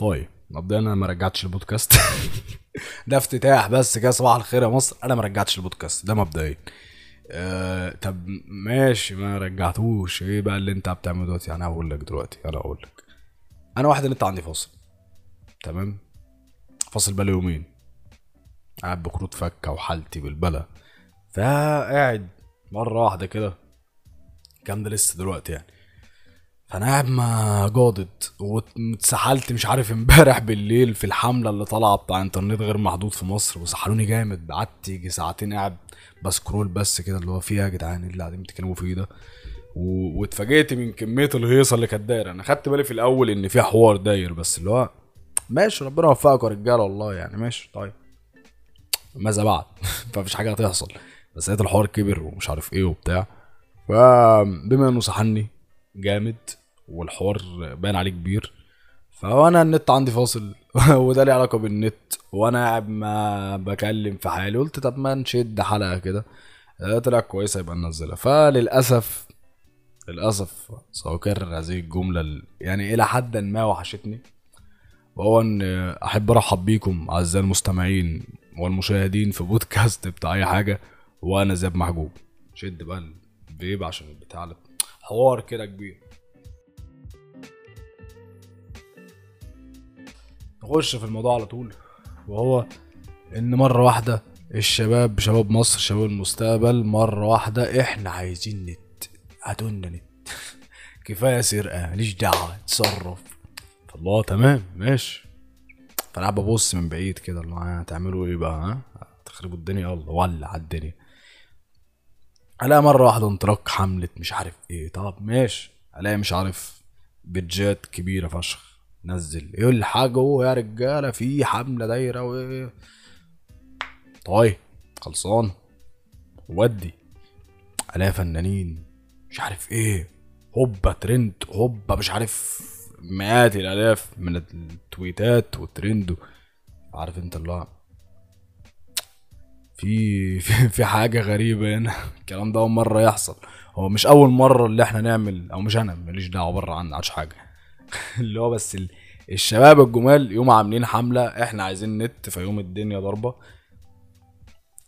طيب مبدئيا أنا ما رجعتش البودكاست. ده افتتاح بس كده صباح الخير يا مصر. أنا ما رجعتش البودكاست ده مبدئيا. أه طب ماشي ما رجعتوش. إيه بقى اللي أنت بتعمله دلوقتي؟ أنا هقول لك دلوقتي أنا هقول لك. أنا واحد النت عندي فاصل. تمام؟ فاصل بقاله يومين قاعد بكروت فكة وحالتي بالبلا. فقاعد مرة واحدة كده. الكلام ده لسه دلوقتي يعني. فانا قاعد ما جادد واتسحلت مش عارف امبارح بالليل في الحملة اللي طالعة بتاع انترنت غير محدود في مصر وسحلوني جامد. قعدت يجي ساعتين قاعد بسكرول بس كده اللي هو فيه يا جدعان؟ إيه اللي قاعدين بتتكلموا فيه ده؟ و- واتفاجئت من كمية الهيصة اللي كانت دايرة. أنا خدت بالي في الأول إن في حوار داير بس اللي هو ماشي ربنا يوفقكم يا رجاله والله يعني. ماشي طيب. ماذا بعد؟ فمفيش حاجة هتحصل. بس لقيت الحوار كبر ومش عارف إيه وبتاع. فبما إنه سحلني جامد والحوار باين عليه كبير. فانا النت عندي فاصل. وده ليه علاقة بالنت. وأنا قاعد ما بكلم في حالي. قلت طب ما نشد حلقة كده. آه، طلعت كويسة يبقى ننزلها. فللأسف للأسف سأكرر هذه الجملة ال- يعني إلى حد ما وحشتني. وهو إن أحب أرحب بيكم أعزائي المستمعين والمشاهدين في بودكاست بتاع أي حاجة. وأنا زياد محجوب. شد بقى الفيب عشان البتاع. حوار كده كبير. نخش في الموضوع على طول. وهو إن مرة واحدة الشباب شباب مصر شباب المستقبل مرة واحدة إحنا عايزين نت. هاتولنا نت. كفاية سرقة ماليش دعوة اتصرف. فالله تمام ماشي. فأنا ببص من بعيد كده اللي هتعملوا إيه بقى ها؟ تخربوا الدنيا يلا ولع الدنيا. ألاقي مرة واحدة انطلاق حملة مش عارف إيه. طب ماشي ألاقي مش عارف بيدجات كبيرة فشخ. نزل. إيه الحاجة يا رجالة؟ في حملة دايرة وايه طيب خلصان. ودي. الاقي فنانين. مش عارف إيه. هوبا ترند. هوبا مش عارف مئات الالاف من التويتات والترند. عارف انت اللي في في حاجة غريبة هنا. الكلام ده أول مرة يحصل. هو مش أول مرة اللي إحنا نعمل أو مش أنا ماليش دعوة بره عن عش حاجة. اللي هو بس ال- الشباب الجمال يوم عاملين حملة إحنا عايزين نت فيوم الدنيا ضربة.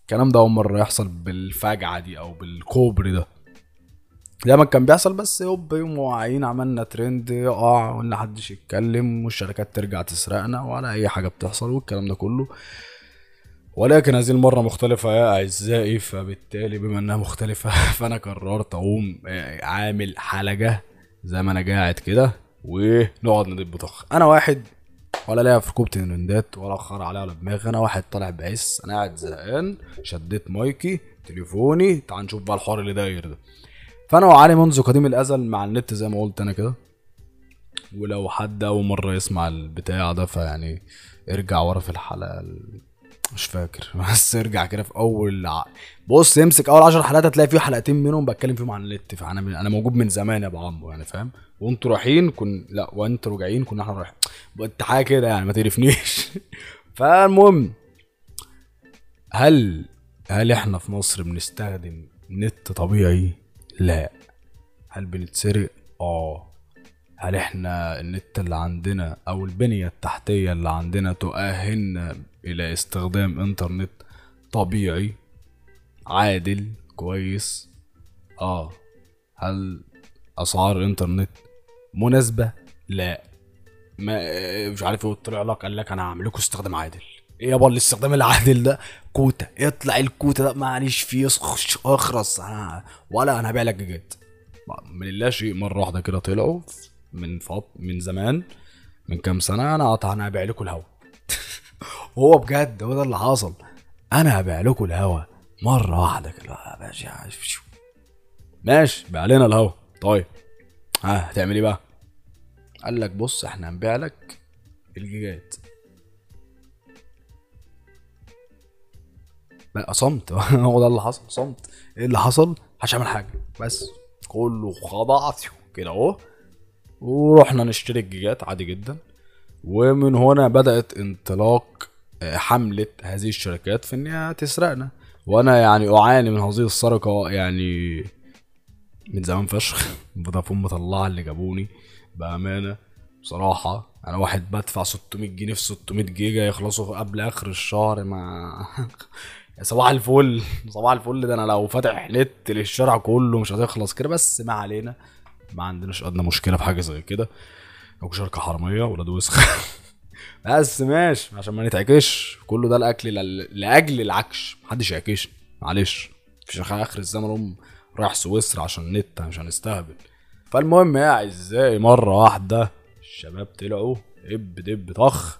الكلام ده أول مرة يحصل بالفجعة دي أو بالكوبري ده. دايما كان بيحصل بس هوب يوم واعيين عملنا ترند آه قلنا محدش يتكلم والشركات ترجع تسرقنا ولا أي حاجة بتحصل والكلام ده كله. ولكن هذه المرة مختلفة يا أعزائي فبالتالي بما إنها مختلفة فأنا قررت أقوم آه، عامل حلقة زي ما أنا قاعد كده. ونقعد ندب طخ أنا واحد ولا ليا في ركوبة الترندات ولا خر عليها ولا دماغي. أنا واحد طالع بعس أنا قاعد زهقان. شديت مايكي تليفوني. تعال نشوف بقى الحوار اللي داير ده. فأنا وعلي منذ قديم الأزل مع النت زي ما قلت أنا كده. ولو حد أول مرة يسمع البتاع ده فيعني ارجع ورا في الحلقة ال- مش فاكر. بس ارجع كده في أول ع... بص امسك أول 10 حلقات هتلاقي في حلقتين منهم بتكلم فيهم عن النت. فأنا أنا موجود من زمان يا أبو عمو يعني فاهم؟ وأنتوا رايحين كن لا وأنتوا راجعين كنا إحنا رايحين. انت حاجة كده يعني ما تقرفنيش. فالمهم هل هل إحنا في مصر بنستخدم نت طبيعي؟ لا. هل بنتسرق؟ آه. هل إحنا النت اللي عندنا أو البنية التحتية اللي عندنا تؤهلنا إلى استخدام إنترنت طبيعي عادل كويس؟ آه. هل أسعار الانترنت مناسبة؟ لا. ما مش عارف إيه طلع لك قال لك أنا هعمل لكم استخدام عادل. إيه يابا الاستخدام العادل ده؟ كوتا. اطلع الكوتا ده معلش فيه اخ- أخرس. أنا ولا أنا هبيع لك جيجات. من لا شيء مرة واحدة كده طلعوا. من فط من زمان من كام سنة أنا قطع أنا هبيع لكم الهوا. هو بجد هو ده اللي حصل. أنا هبيع لكم الهوا مرة واحدة كده. شو. ماشي بيع لنا الهوا. طيب ها هتعمل إيه بقى؟ قال لك بص إحنا هنبيع لك الجيجات. بقى صمت. هو ده اللي حصل صمت. إيه اللي حصل؟ محدش عمل حاجة بس كله خضع كده أهو. ورحنا نشتري الجيجات عادي جدا. ومن هنا بدأت انطلاق آه، حملة هذه الشركات في إنها تسرقنا. وأنا يعني أعاني من هذه السرقة يعني من زمان فشخ. فودافون مطلعة اللي جابوني بأمانة. بصراحة أنا واحد بدفع 600 جنيه في 600 جيجا يخلصوا قبل آخر الشهر يا صباح الفل. صباح الفل. ده أنا لو فاتح نت للشارع كله مش هتخلص كده بس ما علينا. ما عندناش ادنى مشكلة في حاجة زي كده. أو شركة حرامية ولاد وسخ. بس ماشي عشان ما نتعكش. كله ده الاكل لأجل العكش. محدش يعكش. معلش. مفيش آخر الزمن هم رايح سويسرا عشان النت مش هنستهبل فالمهم يا أعزائي مرة واحدة الشباب طلعوا دب دب طخ.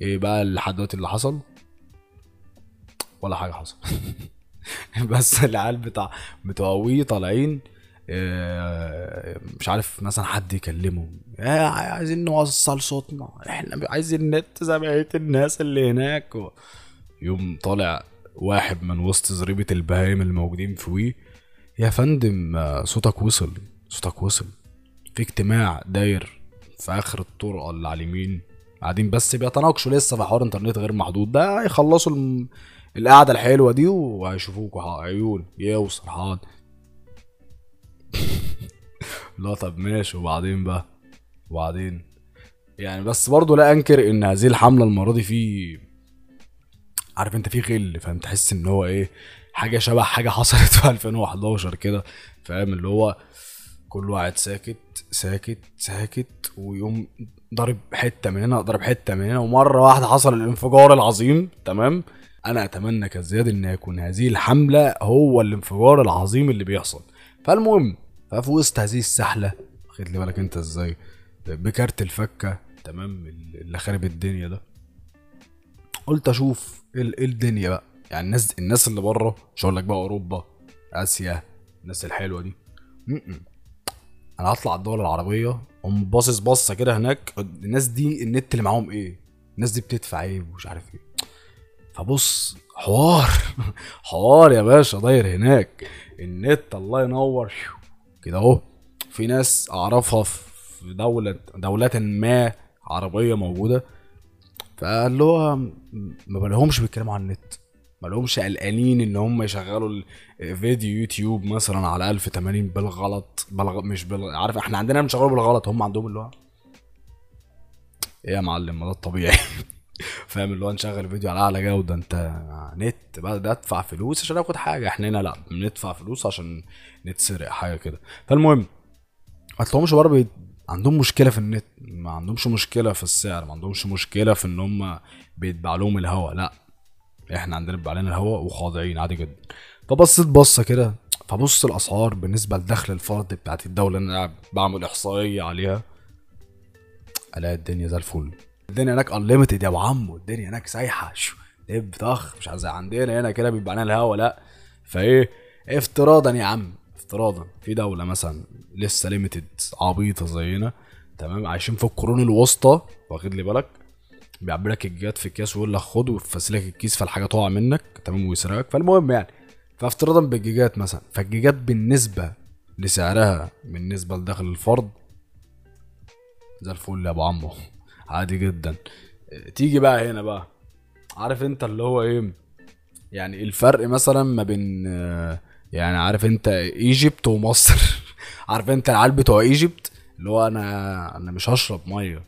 إيه بقى لحد دلوقتي اللي حصل؟ ولا حاجة حصل. بس العيال بتاع بتوع وي طالعين مش عارف مثلا حد يكلمهم آه، عايزين نوصل صوتنا. إحنا عايزين نت زي بقية الناس اللي هناك. و... يوم طالع واحد من وسط زريبة البهايم الموجودين في وي يا فندم آه، صوتك وصل. صوتك وصل. في اجتماع داير في آخر الطرقه اللي على اليمين. قاعدين بس بيتناقشوا لسه في حوار إنترنت غير محدود. ده هيخلصوا. القعدة الحلوة دي وهيشوفوكوا ح- عيون. يوصل حاضر. لا طب ماشي. وبعدين بقى؟ وبعدين؟ يعني بس برضه لا أنكر إن هذه الحملة المرة دي في عارف أنت في غل. فاهم؟ تحس إن هو إيه حاجة شبه حاجة حصلت في 2011 كده. فاهم؟ اللي هو كل واحد ساكت ساكت ساكت ويقوم ضارب حتة من هنا ضارب حتة من هنا ومرة واحدة حصل الانفجار العظيم. تمام؟ أنا أتمنى كزياد إن يكون هذه الحملة هو الانفجار العظيم اللي بيحصل. فالمهم ففي وسط هذه السحلة واخد لي بالك انت إزاي؟ بكارت الفكة تمام اللي خارب الدنيا ده. قلت أشوف إيه إيه الدنيا بقى؟ يعني الناس الناس اللي بره مش هقول لك بقى أوروبا آسيا الناس الحلوة دي. م-م. أنا هطلع الدول العربية قوم باصص بصة كده هناك. الناس دي النت اللي معاهم إيه؟ الناس دي بتدفع إيه؟ ومش عارف إيه. فبص حوار حوار يا باشا داير هناك. النت الله ينور. كده اهو. في ناس اعرفها في دولة دولة ما عربية موجودة. فاللي هو م- ما بلاقيهمش بيتكلموا عن النت. ما لهمش قلقانين إن هم يشغلوا الفيديو يوتيوب مثلا على 1080 بالغلط. بالغ... مش بال... عارف إحنا عندنا بنشغله بالغلط. هم عندهم اللي هو إيه يا معلم؟ ما ده الطبيعي. فاهم؟ اللي هو نشغل فيديو على أعلى جودة. أنت نت ادفع فلوس عشان آخد حاجة. إحنا هنا لا بندفع فلوس عشان نتسرق حاجة كده. فالمهم ما تلاقيهمش بره بي... عندهم مشكلة في النت. ما عندهمش مشكلة في السعر. ما عندهمش مشكلة في إن هم بيتباع لهم الهوا. لا إحنا عندنا بيبقى علينا الهوا وخاضعين عادي جدا. فبصيت بصة كده. فبص الأسعار بالنسبة لدخل الفرد بتاعت الدولة اللي أنا بعمل إحصائية عليها ألاقي الدنيا زي الفل. الدنيا هناك انليمتد يا أبو عمو الدنيا هناك سايحة. دب طخ مش زي عندنا هنا كده بيبقى علينا الهوا لا. فإيه؟ افتراضا يا عم افتراضا. في دولة مثلا لسه ليميتد عبيطة زينا تمام؟ عايشين في القرون الوسطى واخد لي بالك؟ بيعبي لك الجات في اكياس ويقول لك خد ويفسي لك الكيس فالحاجة تقع منك تمام؟ ويسرقك. فالمهم يعني فافتراضا بالجيجات مثلا. فالجيجات بالنسبة لسعرها بالنسبة لدخل الفرد زي الفل يا أبو عمو. عادي جدا. تيجي بقى هنا بقى. عارف انت اللي هو إيه؟ يعني الفرق مثلا ما بين يعني عارف انت Egypt ومصر. عارف انت العيال بتوع Egypt؟ اللي هو أنا أنا مش هشرب مية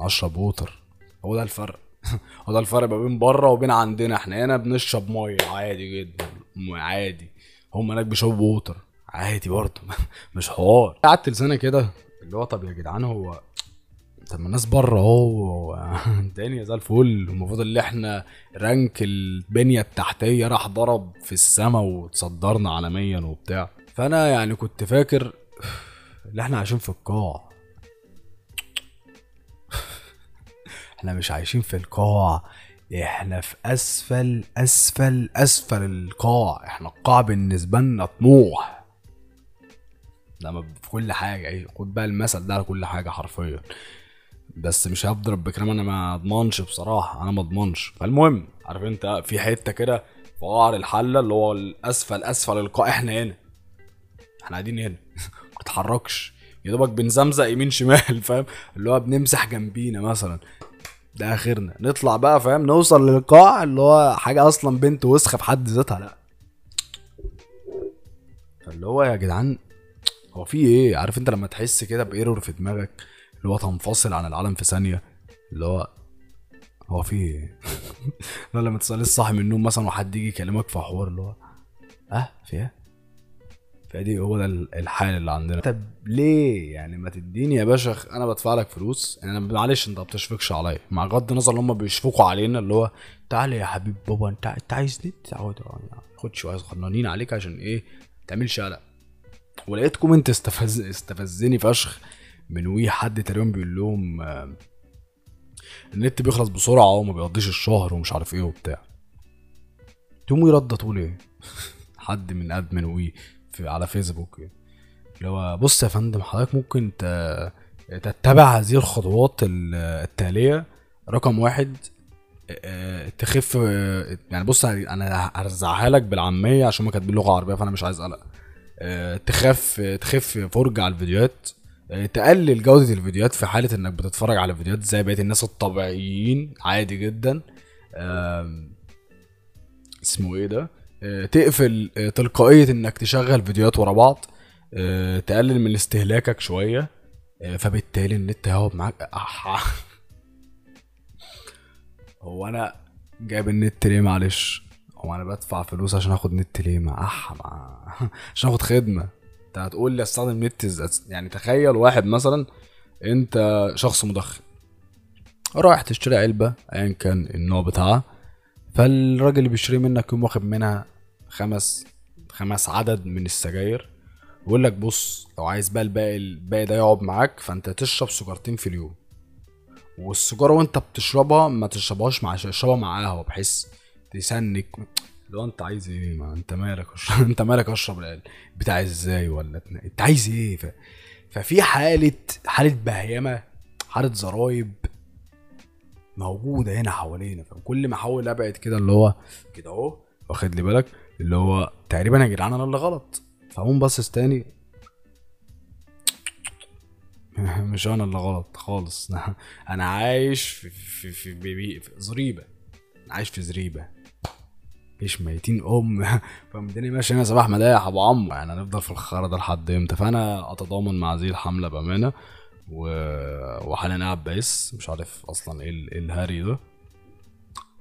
اشرب water. هو ده الفرق. هو ده الفرق ما بين بره وبين عندنا. إحنا هنا بنشرب مية عادي جدا. عادي. هم هناك بيشربوا water. عادي برضه. مش حوار. قعدت لسنة كده. اللي هو طب يا جدعان هو طب ما الناس بره اهو الدنيا زي الفل. المفروض اللي إحنا رانك البنية التحتية راح ضرب في السما وتصدرنا عالميا وبتاع. فأنا يعني كنت فاكر اللي إحنا عايشين في القاع. إحنا مش عايشين في القاع إحنا في أسفل أسفل أسفل القاع. إحنا القاع بالنسبة لنا طموح. لما في كل حاجة إيه خد بقى المثل ده على كل حاجة حرفيا. بس مش هضرب بكلام أنا ما اضمنش بصراحة أنا ما اضمنش. فالمهم عارف انت في حتة كده في قعر الحلة اللي هو الأسفل أسفل القاع. إحنا هنا. إحنا قاعدين هنا. ما بنتحركش يا دوبك بنزمزق يمين شمال فاهم؟ اللي هو بنمسح جنبينا مثلا. ده آخرنا. نطلع بقى فاهم؟ نوصل للقاع اللي هو حاجة أصلا بنت وسخة في حد ذاتها لا. فاللي هو يا جدعان هو في إيه؟ عارف انت لما تحس كده بإيرور في دماغك؟ اللي هو تنفصل عن العالم في ثانية. اللي هو هو في إيه لما تصحى لسه صاحي من النوم مثلا وحد يجي يكلمك في حوار اللي هو أه؟ في إيه؟ فدي هو ده الحال اللي عندنا. طب ليه؟ يعني ما تديني يا باشا أنا بدفع لك فلوس. يعني أنا معلش أنت ما بتشفقش عليا. مع غض النظر إن هم بيشفقوا علينا اللي هو تعالى يا حبيب بابا انت أنت عايز نت؟ تعود خد شوية صغننين عليك عشان إيه؟ ما تعملش قلق ولقيت comment استفز استفزني فشخ. من WE حد تقريبا بيقول لهم آه، النت بيخلص بسرعة وما بيقضيش الشهر ومش عارف إيه وبتاع. تقوم يرد تقول إيه؟ حد من admin WE في على فيسبوك اللي هو بص يا فندم حضرتك ممكن تتبع هذه الخطوات التالية. رقم واحد آه، تخف آه، يعني بص أنا هرزعها لك بالعامية عشان ما كاتبين لغة عربية فأنا مش عايز قلق. تخف تخف فرجه على الفيديوهات. تقلل جودة الفيديوهات في حالة إنك بتتفرج على فيديوهات زي بقية الناس الطبيعيين عادي جدا. اسمه إيه ده؟ تقفل تلقائية إنك تشغل فيديوهات ورا بعض. تقلل من استهلاكك شوية. فبالتالي النت هيقعد معاك. هو أنا جايب النت ليه معلش؟ هو أنا بدفع فلوس عشان آخد نت ليه؟ ما اح عشان آخد خدمة. انت هتقول لي استخدم نت يعني تخيل واحد مثلا انت شخص مدخن رايح تشتري علبة ايا كان النوع بتاعها فالراجل اللي بيشتري منك يقوم واخد منها خمس خمس عدد من السجاير ويقول لك بص لو عايز بقى الباقي الباقي ده يقعد معاك فأنت تشرب سيجارتين في اليوم. والسيجارة وأنت بتشربها ما تشربهاش مع تشربها مع قهوة بحيث تسنك لو انت عايز إيه ما انت مالك انت مالك اشرب بتاع إزاي ولا انت عايز إيه ف... ففي حاله حاله بهيمه حاله زرايب موجوده هنا حوالينا فكل ما احاول ابعد كده اللي هو كده اهو واخد لي بالك اللي هو تقريبا يا جدعان أنا اللي غلط فاقوم باصص تاني مش أنا اللي غلط خالص أنا عايش في في في, في, في زريبه عايش في زريبه مفيش ميتين أم. فالدنيا ماشي هنا صباح مداح أبو عمو. يعني هنفضل في الخرا ده لحد إمتى؟ فأنا أتضامن مع هذه الحملة بأمانة. و... وحاليا قاعد بقيس مش عارف أصلا إيه ال... الهاري ده.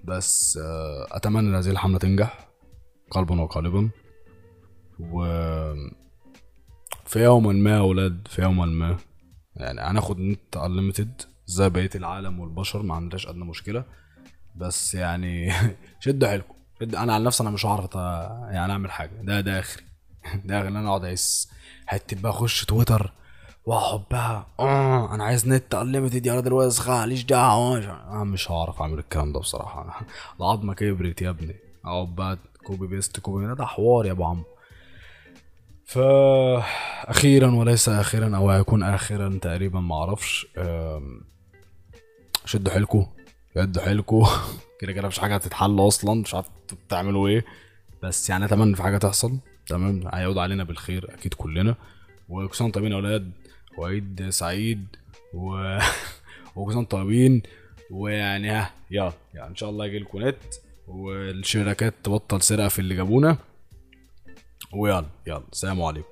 بس آه، أتمنى إن هذه الحملة تنجح. قلبا وقالبا. و في يوما ما يا أولاد في يوما ما. يعني هناخد نت unlimited زي بقية العالم والبشر ما عندناش أدنى مشكلة. بس يعني شدوا حيلكم. أنا على نفسي أنا مش هعرف يعني اعمل حاجة. ده ده آخري. ده آخري أنا أقعد اعيس حتة بقى أخش تويتر وأقعد بقى آه أنا عايز نت unlimited يا راجل واسخه ماليش دعوة أنا مش هعرف أعمل الكلام ده بصراحة. العظمة كبرت يا ابني. أقعد بقى copy paste copy ده حوار يا أبو عمو فأخيرا وليس أخيرا أو هيكون آخرا تقريبا معرفش شدوا حيلكوا شدوا حيلكوا كده كده مفيش حاجة هتتحل أصلا مش عارف بتعملوا إيه. بس يعني أتمنى في حاجة تحصل. تمام؟ هيعود علينا بالخير أكيد كلنا. وكل سنة طيبين يا أولاد وعيد سعيد و وكل سنة طيبين ويعني ها يلا يعني إن شاء الله يجيلكوا نت والشركات تبطل سرقة في اللي جابونا. ويلا يلا سلام عليكم.